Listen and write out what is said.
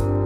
you